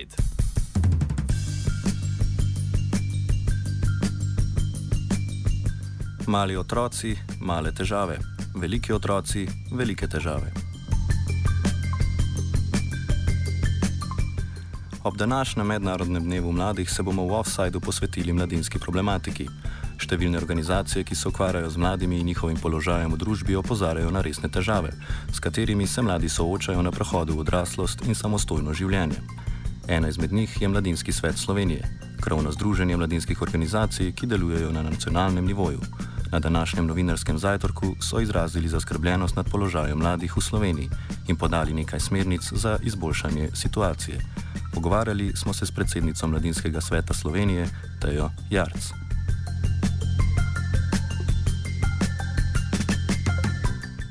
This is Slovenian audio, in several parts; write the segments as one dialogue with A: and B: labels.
A: Offside.
B: Mali otroci, male težave, veliki otroci, velike težave. Ob današnjem mednarodnem dnevu mladih se bomo v Offsideu posvetili mladinski problematiki. Številne organizacije, ki se ukvarjajo z mladimi in njihovim položajem v družbi, opozarjajo na resne težave, s katerimi se mladi soočajo na prehodu v odraslost in samostojno življenje. Ena izmed njih je Mladinski svet Slovenije, krovno združenje mladinskih organizacij, ki delujejo na nacionalnem nivoju. Na današnjem novinarskem zajtrku so izrazili zaskrbljenost nad položajem mladih v Sloveniji in podali nekaj smernic za izboljšanje situacije. Pogovarjali smo se s predsednico Mladinskega sveta Slovenije, Tejo Jarc.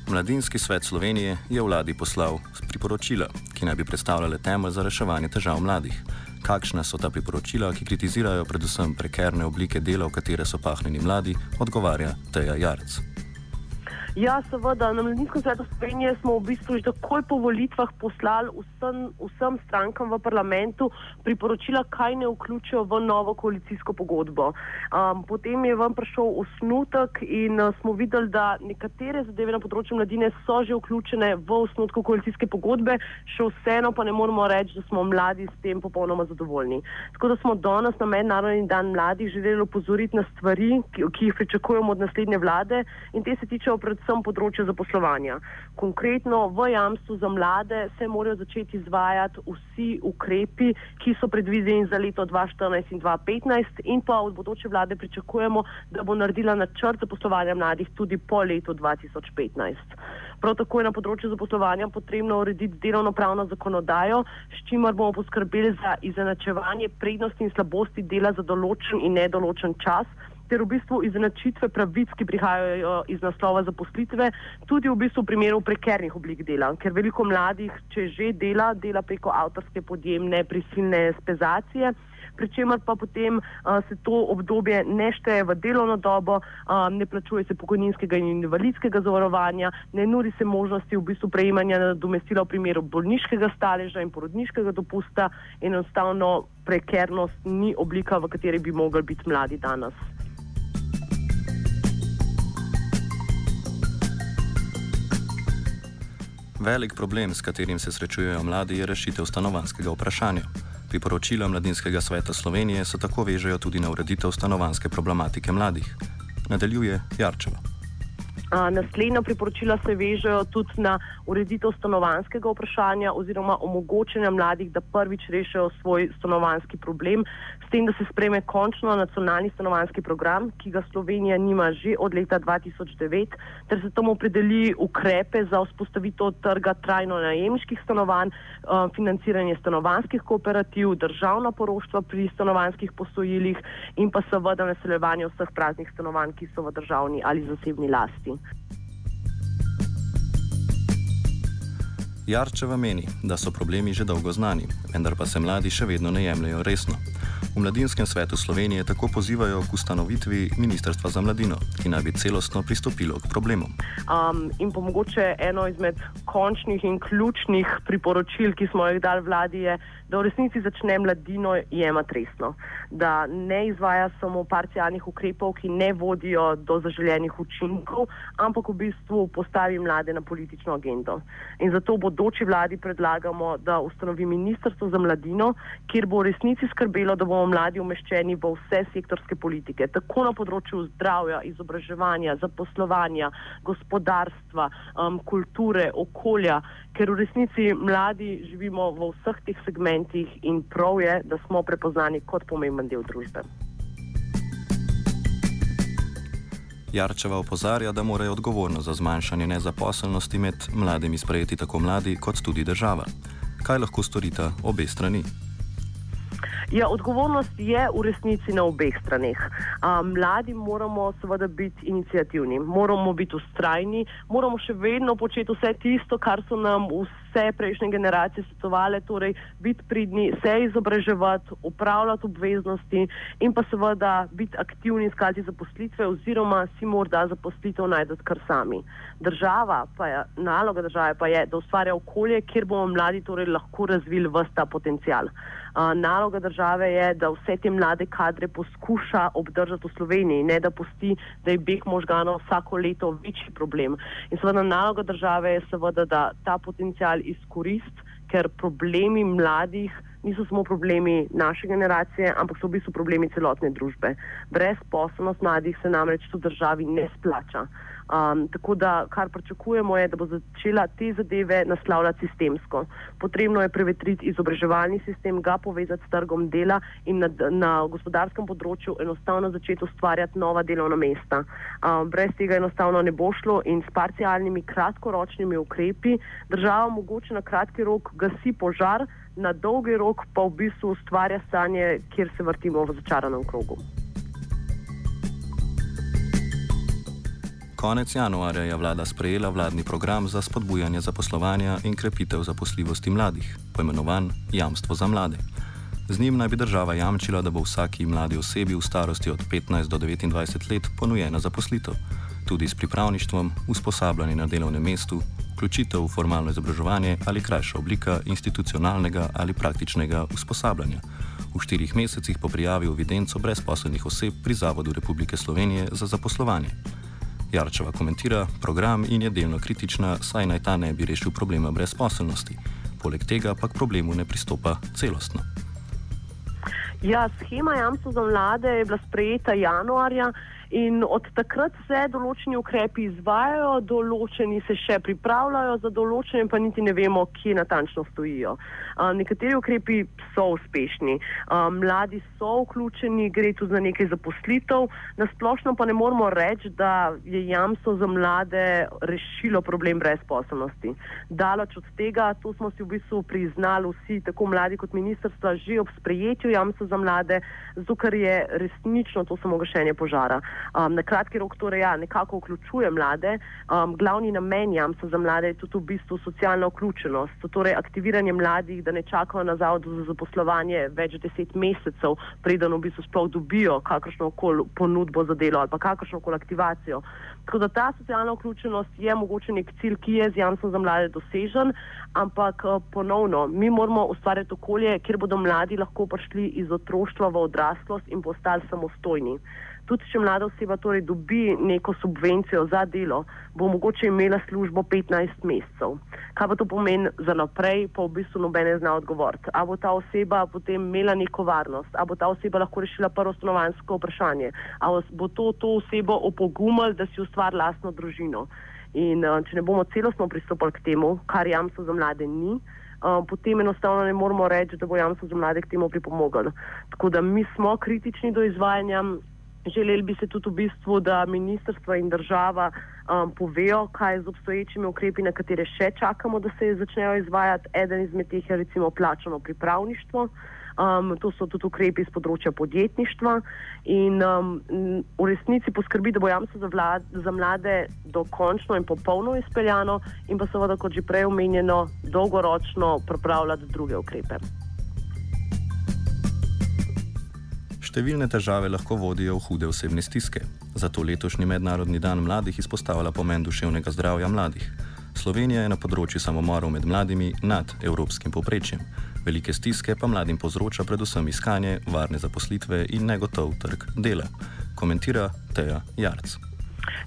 B: Mladinski svet Slovenije je vladi poslal priporočila, ki naj bi predstavljale temelj za reševanje težav mladih. Kakšna so ta priporočila, ki kritizirajo predvsem prekerne oblike dela, v katere so pahnjeni mladi, odgovarja Teja Jarc.
C: Ja, seveda, na Mladinskem svetu Slovenije smo v bistvu že takoj po volitvah poslali vsem, vsem strankam v parlamentu priporočila, kaj ne vključijo v novo koalicijsko pogodbo. Um, potem je vam prišel osnutek in uh, smo videli, da nekatere zadeve na področju mladine so že vključene v osnutku koalicijske pogodbe, še vseeno pa ne moramo reči, da smo mladi s tem popolnoma zadovoljni. Tako da smo danes na Mednarodni dan mladih želeli opozoriti na stvari, ki, ki jih pričakujemo od naslednje vlade in te se tičejo predvsem predvsem področje zaposlovanja. Konkretno v jamstvu za mlade se morajo začeti izvajati vsi ukrepi, ki so predvideni za leto 2014 in 2015 in pa od bodoče vlade pričakujemo, da bo naredila načrt zaposlovanja mladih tudi po letu 2015. Prav tako je na področju zaposlovanja potrebno urediti delovno pravno zakonodajo, s čimer bomo poskrbeli za izenačevanje prednosti in slabosti dela za določen in nedoločen čas ter v bistvu izenačitve pravic, ki prihajajo iz naslova zaposlitve, tudi v bistvu v primeru prekernih oblik dela, ker veliko mladih, če že dela, dela preko avtorske podjemne prisilne spezacije. Pričemer pa potem uh, se to obdobje ne šteje v delovno dobo, um, ne plačuje se pokojninskega in invalidskega zavarovanja, ne nudi se možnosti v bistvu prejemanja nadomestila v primeru bolniškega staleža in porodniškega dopusta enostavno prekernost ni oblika, v kateri bi mogli biti mladi danes.
B: Velik problem, s katerim se srečujejo mladi, je rešitev stanovanskega vprašanja. Priporočila Mladinskega sveta Slovenije se tako vežejo tudi na ureditev stanovanske problematike mladih. Nadaljuje Jarčeva.
C: Naslednja priporočila se vežejo tudi na ureditev stanovanskega vprašanja oziroma omogočanja mladih, da prvič rešijo svoj stanovanski problem, s tem, da se spreme končno nacionalni stanovanski program, ki ga Slovenija nima že od leta 2009, ter se tam opredeli ukrepe za vzpostavitev trga trajno najemniških stanovanj, financiranje stanovanskih kooperativ, državna poroštva pri stanovanskih posojilih in pa seveda naseljevanje vseh praznih stanovanj, ki so v državni ali zasebni lasti.
B: Jarčeva meni, da so problemi že dolgo znani, vendar pa se mladi še vedno ne jemljajo resno. V Mladinskem svetu Slovenije tako pozivajo k ustanovitvi Ministrstva za mladino, ki naj bi celostno pristopilo k problemom.
C: Um, in pa mogoče eno izmed končnih in ključnih priporočil, ki smo jih dali vladi, je, da v resnici začne mladino jemati resno. Da ne izvaja samo parcialnih ukrepov, ki ne vodijo do zaželenih učinkov, ampak v bistvu postavi mlade na politično agendo. In zato bodoči vladi predlagamo, da ustanovi Ministrstvo za mladino, kjer bo v resnici skrbelo, da bomo mladi umeščeni v vse sektorske politike, tako na področju zdravja, izobraževanja, zaposlovanja, gospodarstva, um, kulture, okolja, ker v resnici mladi živimo v vseh teh segmentih in prav je, da smo prepoznani kot pomemben del družbe.
B: Jarčeva opozarja, da morajo odgovornost za zmanjšanje nezaposlenosti med mladimi sprejeti tako mladi kot tudi država. Kaj lahko storita obe strani?
C: Ja, odgovornost je v resnici na obeh straneh. Mladi moramo seveda biti inicijativni, moramo biti ustrajni, moramo še vedno početi vse tisto, kar so nam vse prejšnje generacije svetovale, torej biti pridni, se izobraževati, upravljati obveznosti in pa seveda biti aktivni, iskati zaposlitve oziroma si morda zaposlitev najdete kar sami. Država pa je, naloga države pa je, da ustvarja okolje, kjer bomo mladi torej lahko razvili vsta potencial. Naloga države je, da vse te mlade kadre poskuša obdržati v Sloveniji, ne da pusti, da je beg možganov vsako leto večji problem. In seveda naloga države je seveda, da ta potencial izkoristi, ker problemi mladih niso samo problemi naše generacije, ampak so v bistvu problemi celotne družbe. Brezposobnost mladih se namreč v državi ne splača. Um, tako da, kar pričakujemo, je, da bo začela te zadeve naslavljati sistemsko. Potrebno je prevetriti izobraževalni sistem, ga povezati s trgom dela in na, na gospodarskem področju enostavno začeti ustvarjati nova delovna mesta. Um, brez tega enostavno ne bo šlo in s parcialnimi kratkoročnimi ukrepi država mogoče na kratki rok gasi požar, na dolgi rok pa v bistvu ustvarja stanje, kjer se vrtimo v začaranem krogu.
B: Konec januarja je vlada sprejela vladni program za spodbujanje zaposlovanja in krepitev zaposljivosti mladih, poimenovan Jamstvo za mlade. Z njim naj bi država jamčila, da bo vsaki mladi osebi v starosti od 15 do 29 let ponujena zaposlitev, tudi s pripravništvom, usposabljanjem na delovnem mestu, vključitev v formalno izobraževanje ali krajša oblika institucionalnega ali praktičnega usposabljanja. V štirih mesecih po prijavi v evidenco brezposelnih oseb pri Zavodu Republike Slovenije za zaposlovanje. Jarčeva komentira program in je delno kritična, saj naj ta ne bi rešil problema brezposelnosti. Poleg tega pa k problemu ne pristopa celostno.
C: Ja, schema jamstva za mlade je bila sprejeta januarja. In od takrat se določeni ukrepi izvajajo, določeni se še pripravljajo, za določene pa niti ne vemo, kje natančno stojijo. Um, nekateri ukrepi so uspešni, um, mladi so vključeni, gre tu za nekaj zaposlitev, nasplošno pa ne moramo reči, da je jamstvo za mlade rešilo problem brezposobnosti. Daleč od tega, to smo si v bistvu priznali vsi, tako mladi kot ministrstva, že ob sprejetju jamstva za mlade, zato ker je resnično to samo gašenje požara. Um, na kratki rok torej ja, nekako vključuje mlade. Um, glavni namen jamstva za mlade je tudi v bistvu socialna vključenost, torej aktiviranje mladih, da ne čakajo na zavodu za zaposlovanje več deset mesecev, preden v bistvu sploh dobijo kakršno koli ponudbo za delo ali pa kakršno koli aktivacijo. Tako da ta socialna vključenost je mogoče nek cilj, ki je z jamstvom za mlade dosežen, ampak uh, ponovno, mi moramo ustvarjati okolje, kjer bodo mladi lahko prišli iz otroštva v odraslost in postali samostojni tudi če mlada oseba torej dobi neko subvencijo za delo, bo mogoče imela službo 15 mesecev. Kaj pa to pomeni za naprej, pa v bistvu nobene zna odgovoriti. A bo ta oseba potem imela neko varnost, a bo ta oseba lahko rešila prvo stanovansko vprašanje, a bo to, to osebo opogumil, da si ustvari lastno družino. In uh, če ne bomo celostno pristopili k temu, kar jamstvo za mlade ni, uh, potem enostavno ne moremo reči, da bo jamstvo za mlade k temu pripomoglo. Tako da mi smo kritični do izvajanja Želeli bi se tudi v bistvu, da ministrstvo in država um, povejo, kaj z obstoječimi ukrepi, na katere še čakamo, da se začnejo izvajati. Eden izmed teh je recimo plačano pripravništvo. Um, to so tudi ukrepi iz področja podjetništva in um, v resnici poskrbi, da bo jamstvo za, za mlade dokončno in popolno izpeljano in pa seveda, kot že prej omenjeno, dolgoročno pripravljati druge ukrepe.
B: Številne težave lahko vodijo v hude osebne stiske. Zato letošnji Mednarodni dan mladih izpostavlja pomen duševnega zdravja mladih. Slovenija je na področju samomorov med mladimi nad evropskim povprečjem. Velike stiske pa mladim povzroča predvsem iskanje varne zaposlitve in negotov trg dela, komentira Teja Jarc.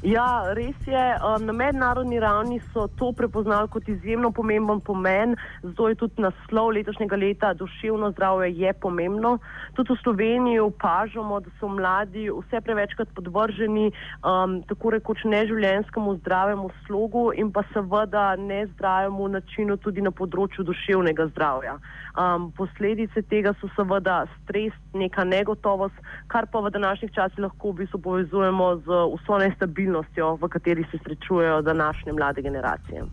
C: Ja, res je. Um, na mednarodni ravni so to prepoznali kot izjemno pomemben pomen, zato je tudi naslov letošnjega leta Duševno zdravje je pomembno. Tudi v Sloveniji opažamo, da so mladi vse prevečkrat podvrženi um, tako rekoč neživljenskemu zdravemu slogu in pa seveda nezdravemu načinu tudi na področju duševnega zdravja. Um, posledice tega so seveda stres, neka negotovost, kar pa v današnjih časih lahko v bistvu povezujemo z vso nestabilnostjo, v kateri se srečujejo današnje mlade generacije.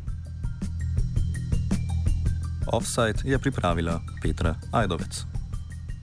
B: Offside je pripravila Petra Ajdovec.